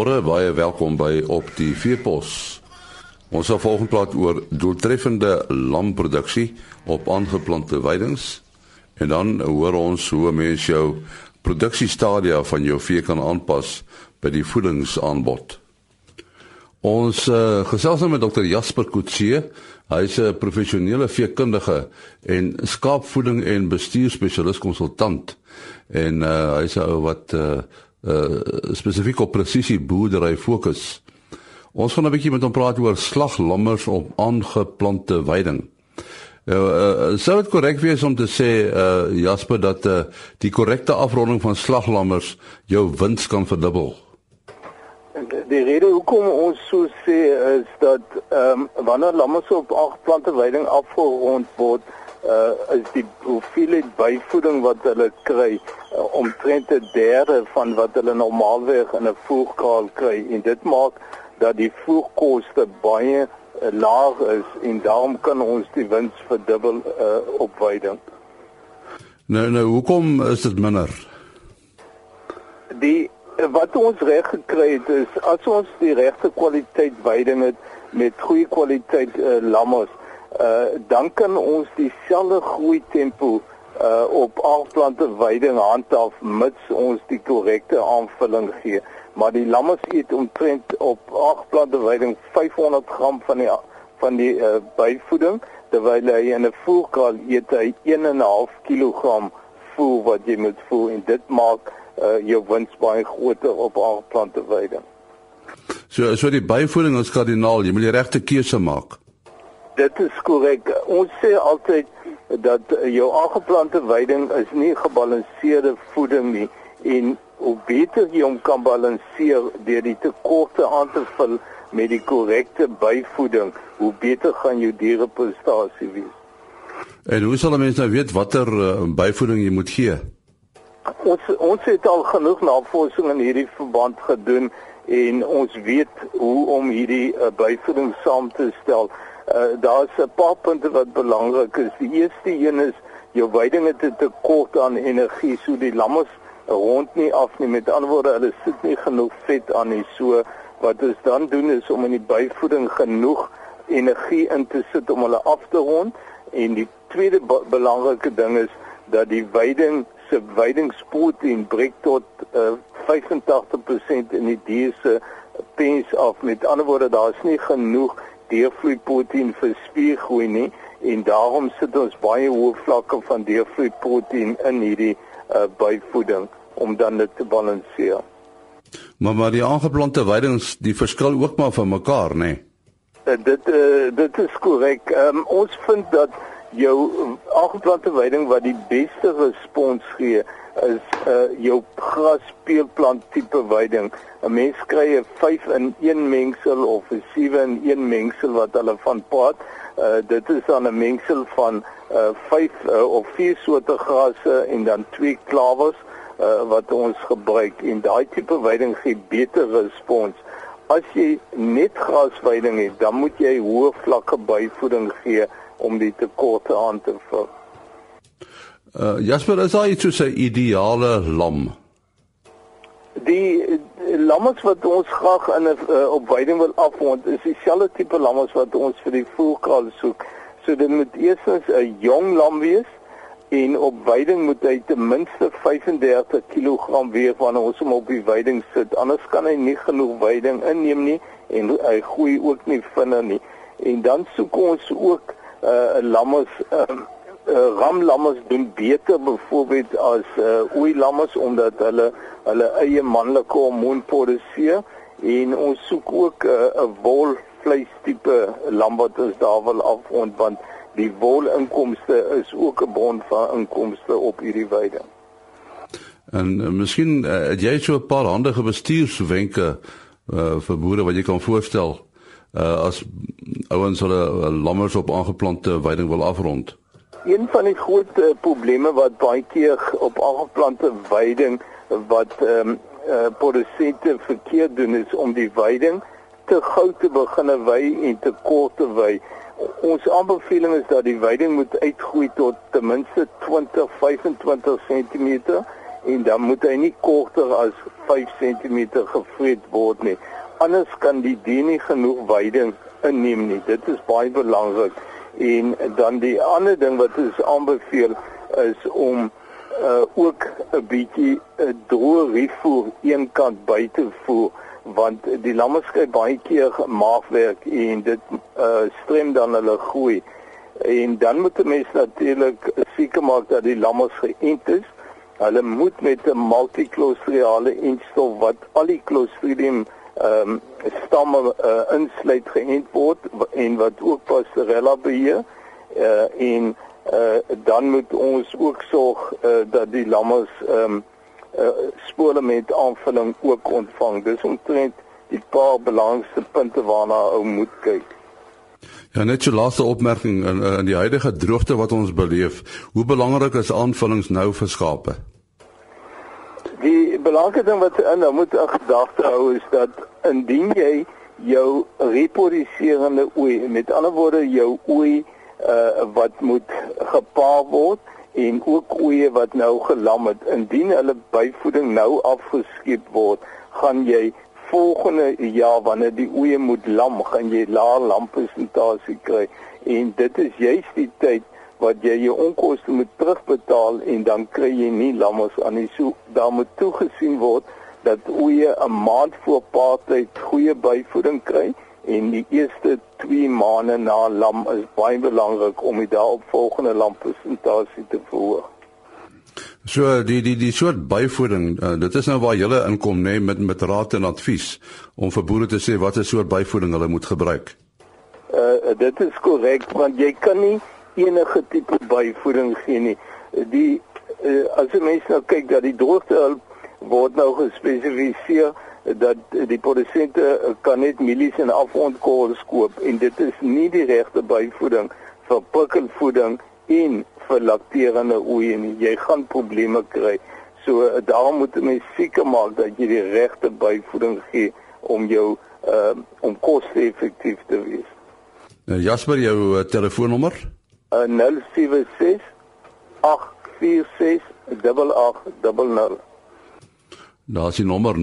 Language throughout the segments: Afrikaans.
Môre baie welkom by op die Veepos. Ons sal volgens praat oor doeltreffende lamproduksie op aangeplante weidings en dan hoor ons hoe mens jou produksiestadia van jou vee kan aanpas by die voedingsaanbod. Ons uh, gesels nou met dokter Jasper Kutse. Hy is 'n professionele veekundige en skaapvoeding en bestuurspesialis konsultant en uh, hy ou wat uh, uh, spesifiek op presisie boerdery fokus. Ons gaan 'n bietjie met hom praat oor slaglammers op aangeplante weiding. Uh, uh, sou dit korrek wees om te sê uh, Jasper dat uh, die korrekte afronding van slaglammers jou wins kan verdubbel? Die rede hoekom ons so sê is dat ehm um, wanneer lammers op aangeplante weiding afgerond word, uh, is die hoeveelheid byvoeding wat hulle kry uh, omtrent 'n derde van wat hulle normaalweg in 'n voerkraal kry en dit maak dat die voerkoste baie uh, laag is en daarom kan ons die wins verdubbel uh, op veiding. Nou nou hoekom is dit minder? Die wat ons reg gekry het is as ons die regte kwaliteit veiding het met goeie kwaliteit uh, lammers, uh, dan kan ons dieselfde groei tempo uh, op aanplante veiding handhaaf mits ons die korrekte aanvulling gee maar die lammes eet omtrent op 8 plante veiding 500 gram van die van die uh, byvoeding terwyl hy in 'n voerkraal eet hy 1.5 kg voer wat jy moet voer en dit maak uh, jou wins baie groter op 8 plante veiding. So so die byvoeding is kardinaal, jy moet die regte keuse maak. Dit is korrek. Ons sê altyd dat jou aangeplante veiding is nie gebalanseerde voeding nie en hoe beter jy hom kan balanseer deur die tekorte aan te vul met die korrekte byvoeding, hoe beter gaan jou diereprestasie wees. En hoe sal mense nou weet watter uh, byvoeding jy moet gee? Ons ons het al genoeg navorsing in hierdie verband gedoen en ons weet hoe om hierdie uh, byvoeding saam te stel. Uh, Daar's 'n paar punte wat belangrik is. Die eerste een is jou veiding het 'n tekort aan energie, so die lammes rond nie af nie. Met ander woorde, hulle sit nie genoeg vet aan nie. So wat ons dan doen is om in die byvoeding genoeg energie in te sit om hulle af te rond en die tweede belangrike ding is dat die veiding se veidingsproteïen breek tot uh, 85% in die dier se pens af. Met ander woorde, daar's nie genoeg deurvloeiproteïen vir spiergroei nie en daarom sit ons baie hoë vlakke van deurvloeiproteïen in hierdie uh, byvoeding om dan dit te balanseer. Maar maar die aangeplante weidings, die verskil ook maar van mekaar, nê? Nee? Uh, dit uh, dit is korrek. Um, ons vind dat jou aangeplante weiding wat die beste respons gee is uh, jou grasspeelplant tipe weiding. 'n Mens kry 'n 5 in 1 mengsel of 'n 7 in 1 mengsel wat hulle van praat. Uh, dit is dan 'n mengsel van 5 uh, uh, of 4 soorte grasse en dan 2 klawers uh, wat ons gebruik en daai tipe veiding gee beter respons. As jy net grasveiding het, dan moet jy hoë vlakke byvoeding gee om die tekorte aan te vul. Uh Jasper, is daai iets so 'n ideale lam? Die, die lammes wat ons graag in 'n uh, op veiding wil afrond, is dieselfde tipe lammes wat ons vir die voerkraal soek. So dit moet eers 'n jong lam wees en op veiding moet hy ten minste 35 kg weeg wanneer ons hom op die veiding sit. Anders kan hy nie genoeg veiding inneem nie en hy groei ook nie vinnig nie. En dan soek ons ook uh, lammes uh, uh, ramlammes doen beter byvoorbeeld as uh, ooi lammes omdat hulle hulle eie manlike hormoon produseer en ons soek ook 'n uh, wol vleistipe lam wat ons daar wil afrond want die wolinkomste is ook 'n bron van inkomste op hierdie weide. En uh, miskien uh, het jy so 'n paar handige bestuurswenke uh, vir boere wat jy kan voorstel uh, as ouens hulle uh, lammers op aangeplante weiding wil afrond. Een van die groot uh, probleme wat baie keer op aangeplante weiding wat ehm um, uh, produsente verkeerd doen is om die weiding te gou te begine wy en te kort te wy ons aanbeveling is dat die veiding moet uitgroei tot ten minste 20-25 cm en dan moet hy nie korter as 5 cm gevreet word nie. Anders kan die dier nie genoeg veiding inneem nie. Dit is baie belangrik. En dan die ander ding wat ons aanbeveel is om uh, ook 'n bietjie 'n droë rifoer een kant by te voer want die lamme skry baie keer maagwerk en dit uh, strem dan hulle groei. En dan moet 'n mens natuurlik seker maak dat die lamme geënt is. Hulle moet met 'n multiklostriale instof wat al die clostridium ehm um, stamme uh, insluit geënt word en wat ook pastorella beheer. Uh, en uh, dan moet ons ook sorg uh, dat die lamme ehm um, uh, spole met aanvulling ook ontvang. Dis omtrent die paar belangrikste punte waarna ou moet kyk. Ja, net 'n laaste opmerking in in die huidige droogte wat ons beleef. Hoe belangrik is aanvullings nou vir skape? Die belangrike ding wat in nou moet 'n gedagte hou is dat indien jy jou reproduserende ooi, met ander woorde jou ooi uh, wat moet gepaar word en ook oeye wat nou gelam het, indien hulle byvoeding nou afgeskep word, gaan jy volgende jaar wanneer die oeye moet lam, gaan jy laer lampresentasie kry. En dit is juist die tyd wat jy jou onkoste moet terugbetaal en dan kry jy nie lammers aan nie. So daar moet toegesien word dat oeye 'n maand voor paartyd goeie byvoeding kry en die eerste 2 maande na lam is baie belangrik om die daaropvolgende lampresentasie te verhoog. So die die die soort byvoeding, uh, dit is nou waar jy inkom nê nee, met met raad en advies om vir boere te sê watter soort byvoeding hulle moet gebruik. Uh dit is korrek want jy kan nie enige tipe byvoeding gee nie. Die uh, as jy mens nou kyk dat die droogte word nou gespesifiseer dat die produsente kan net mielies en afrondkorrels koop en dit is nie die regte byvoeding vir prikkelvoeding en vir lakterende oeye nie. Jy gaan probleme kry. So daarom moet jy seker maak dat jy die regte byvoeding gee om jou uh, om koste-effektief te wees. Jasper, jou telefoonnommer? Uh, 076 846 8800 Daar is die nommer 0768468800.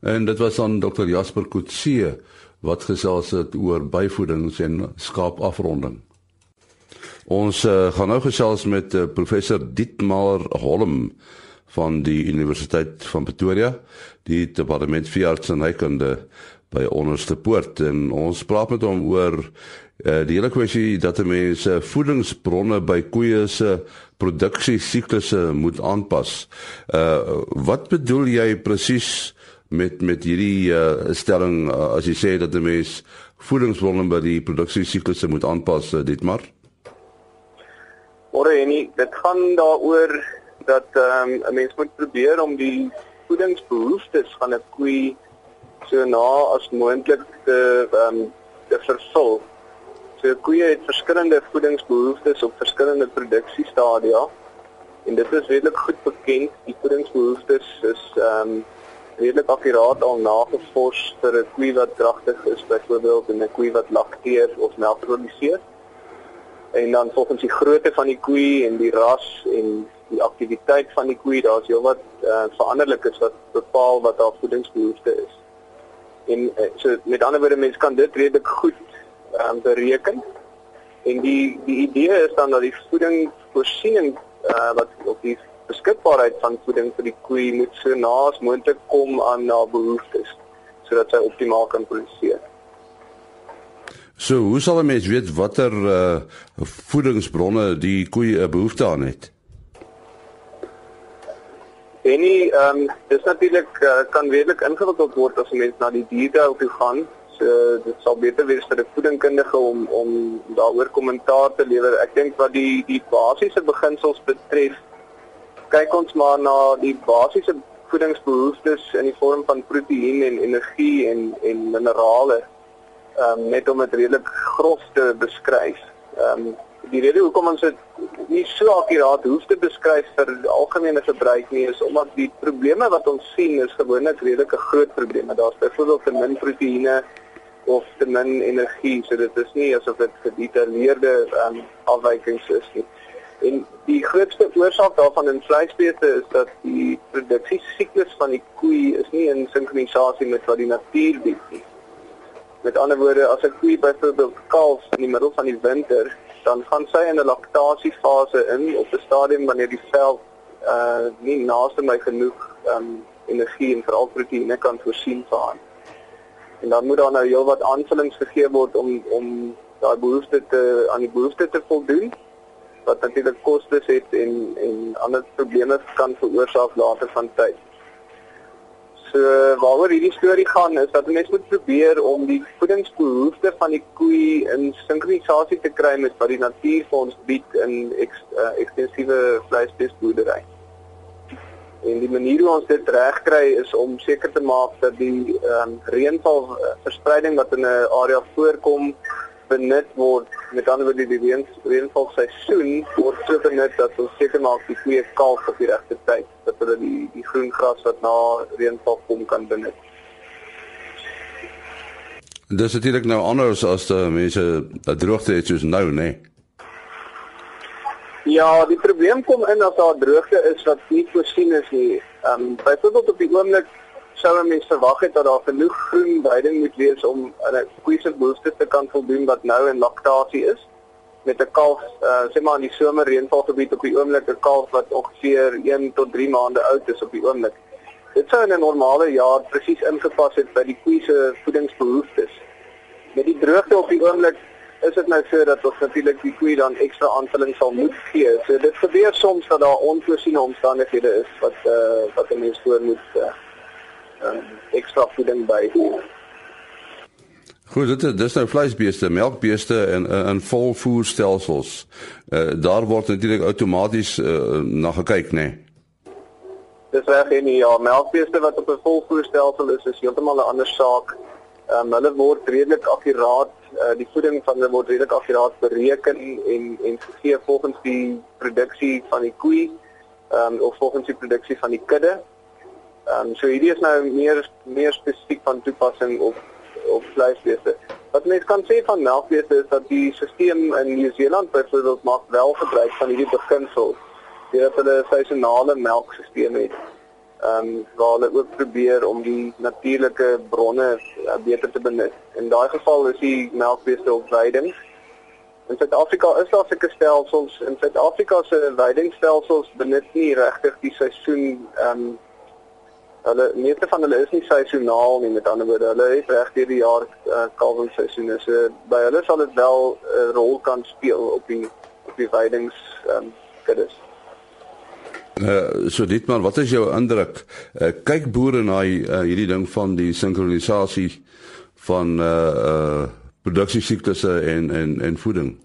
En dit was aan Dr Jasper Kutse wat gesels het oor byvoedings en skaapafronding. Ons uh, gaan nou gesels met uh, professor Dietmar Holm van die Universiteit van Pretoria, die departement veeartsenykunde by Onderste Poort en ons praat met hom oor uh, die hele kwessie dat mense voedingsbronne by koeie se produksiesiklusse moet aanpas. Uh wat bedoel jy presies met met hierdie uh stelling uh, as jy sê dat 'n mens voedingsbronne by die produksiesiklusse moet aanpas uh, dit maar? Ore en dit gaan daaroor dat ehm um, 'n mens moet probeer om die voedingsbehoeftes van 'n koei so na as moontlik te ehm um, te vervul. So koeie het verskillende voedingsbehoeftes op verskillende produksiestadia en dit is redelik goed bekend. Die voedingsbehoeftes is ehm um, redelik akkuraat al nagevors vir 'n koe wat dragtig is byvoorbeeld en 'n koe wat lakteer of melk produseer. En dan volgens die grootte van die koe en die ras en die aktiwiteit van die koe, daar's heelwat uh, veranderlikes wat bepaal wat haar voedingsbehoefte is. En uh, so met ander woorde mense kan dit redelik goed um, bereken. En die die idee is dan dat die voedingsvoorsiening uh, wat op die beskikbaarheid van voeding vir die koe moet so naas moontlik kom aan na behoeftes sodat sy optimaal kan produseer. So, hoe sal 'n mens weet watter uh, voedingsbronne die koe 'n behoefte aan het? En nie ehm um, dis natuurlik uh, kan redelik ingewikkeld word as 'n mens na die diere toe gaan uh, dit sal beter wees vir 'n voedingkundige om om daaroor kommentaar te lewer. Ek dink wat die die basiese beginsels betref, kyk ons maar na die basiese voedingsbehoeftes in die vorm van proteïen en energie en en minerale. Ehm um, net om dit redelik grof te beskryf. Ehm um, die rede hoekom ons dit nie so akuraat hoef te beskryf vir algemene gebruik nie is omdat die probleme wat ons sien is gewoonlik redelike groot probleme. Daar's byvoorbeeld te min proteïene of te min energie. So dit is nie asof dit gedetailleerde um, afwykings is nie. En die grootste oorsaak daarvan in vleisbeeste is dat die produksiesiklus van die koei is nie in sinkronisasie met wat die natuur bied nie. Met ander woorde, as 'n koei byvoorbeeld kalf in die middel van die winter, dan gaan sy in 'n laktasiefase in op 'n stadium wanneer die vel uh nie naaste my genoeg um energie en veral proteïene kan voorsien vir haar. En dan moet daar nou heelwat aanvullings gegee word om om daai behoefte te aan die behoefte te voldoen wat natuurlik kostes het en en ander probleme kan veroorsaak later van tyd. So waaroor hierdie storie gaan is dat mense moet probeer om die voedingsbehoeftes van die koei in sinkronisasie te kry met wat die natuur vir ons bied in eks, uh, ekstensiewe vleisbeesboerdery. En die manier hoe ons dit regkry is om seker te maak dat die um, reënval uh, verspreiding wat in 'n area voorkom benut word met ander woorde die reën reënval seisoen word so benut dat ons seker maak die koeie kalf op die regte tyd dat hulle die die groen gras wat na reënval kom kan benut. Dis natuurlik nou anders as die mense dat droogte het soos nou, nê. Nee. Ja, die probleem kom in as daar droogte is wat nie voorsien is nie. Ehm um, byvoorbeeld op die oomblik sou 'n mens verwag het dat daar genoeg groen veiding moet wees om 'n koeie se behoeftes te kan voldoen wat nou in laktasie is met 'n kalf uh, sê maar in die somer reënvalgebied op die oomblik 'n kalf wat ongeveer 1 tot 3 maande oud is op die oomblik. Dit sou in 'n normale jaar presies ingepas het by die koeie se voedingsbehoeftes. Met die droogte op die oomblik is dit nou so dat ons natuurlik die koei dan ekstra aanvulling sal moet gee. So dit gebeur soms dat daar onvoorsiene omstandighede is wat uh, wat 'n mens voor moet eh uh, ekstra voeding by. Goed, dit dis nou vleisbeeste, melkbeeste en in volvoerstelsels. Eh uh, daar word natuurlik outomaties uh, na gekyk, né? Nee. Dis reg en ja, melkbeeste wat op 'n volvoerstelsel is, is heeltemal 'n ander saak. Um, hulle word redelik akkuraat uh, die voeding van hulle word redelik akkuraat bereken en en gegee volgens die produksie van die koei ehm um, of volgens die produksie van die kudde. Ehm um, so hierdie is nou meer meer spesifiek van toepassing op op vleisbeeste. Wat mens kan sê van melkbeeste is dat die stelsel in Nieu-Seeland byvoorbeeld maak wel gebruik van hierdie beginsel. Dit hulle seisonale melkstelsel het ehm um, waar hulle ook probeer om die natuurlike bronne uh, beter te benut. In daai geval is die melkbeeste op veiding. In Suid-Afrika is daar sulke stelsels. In Suid-Afrika se veidingstelsels benut nie regtig die seisoen ehm um, hulle meeste van hulle is nie seisoonaal nie met ander woorde hulle het reg deur die jaar uh, kalwingsseisoene. So by hulle sal dit wel 'n uh, rol kan speel op die op die veidings ehm um, kuddes. Uh, so dit maar wat is jou indruk? Uh, kyk boere na uh, hierdie ding van die sinkronisasie van uh uh produksiesiklusse en en en voeding.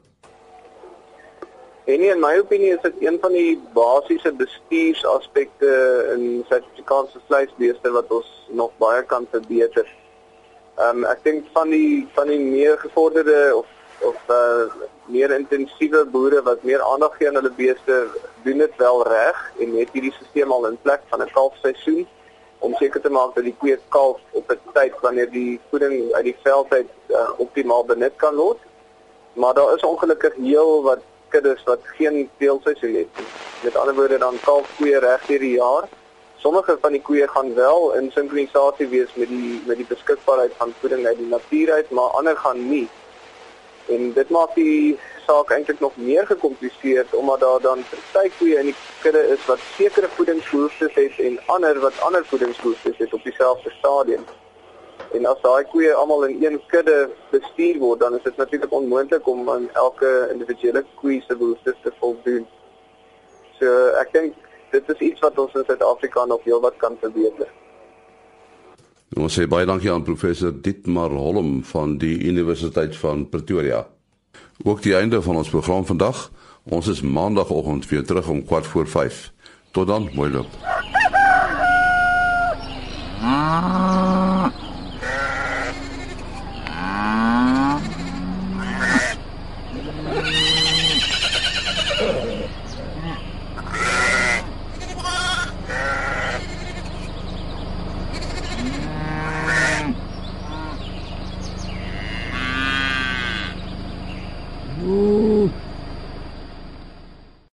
En in my opinie is dit een van die basiese bestuursaspekte in Suid-Afrikaanse vleisbeeste wat ons nog baie kan verbeter. Ehm um, ek dink van die van die meer gevorderde of of uh, meer intensiewe boere wat meer aandag gee aan hulle beeste doen dit wel reg en het hierdie stelsel al in plek van 'n kalfseisoen om seker te maak dat die koeie kalf op 'n tyd wanneer die voeding uit die veld uit uh, optimaal benut kan word. Maar daar is ongelukkig heel wat kuddes wat geen teelseisoen het. Met ander woorde dan kalf koeie reg deur die jaar. Sommige van die koeie gaan wel in sinkronisasie wees met die met die beskikbaarheid van voeding uit die natuur uit, maar ander gaan nie. En dit maak die saak eintlik nog meer gekompliseerd omdat daar dan party koeie in die kudde is wat sekere voedingsbehoeftes het en ander wat ander voedingsbehoeftes het op dieselfde stadium. En as daai koeie almal in een kudde bestuur word, dan is dit natuurlik onmoontlik om aan elke individuele koe se behoeftes te voldoen. So ek dink dit is iets wat ons in Suid-Afrika nog heelwat kan verbeter. Ons sê baie dankie aan professor Dietmar Holm van die Universiteit van Pretoria. Ook die einde van ons program vandag. Ons is maandagooggend weer terug om kwart voor 5. Tot dan, mooi loop. Ah.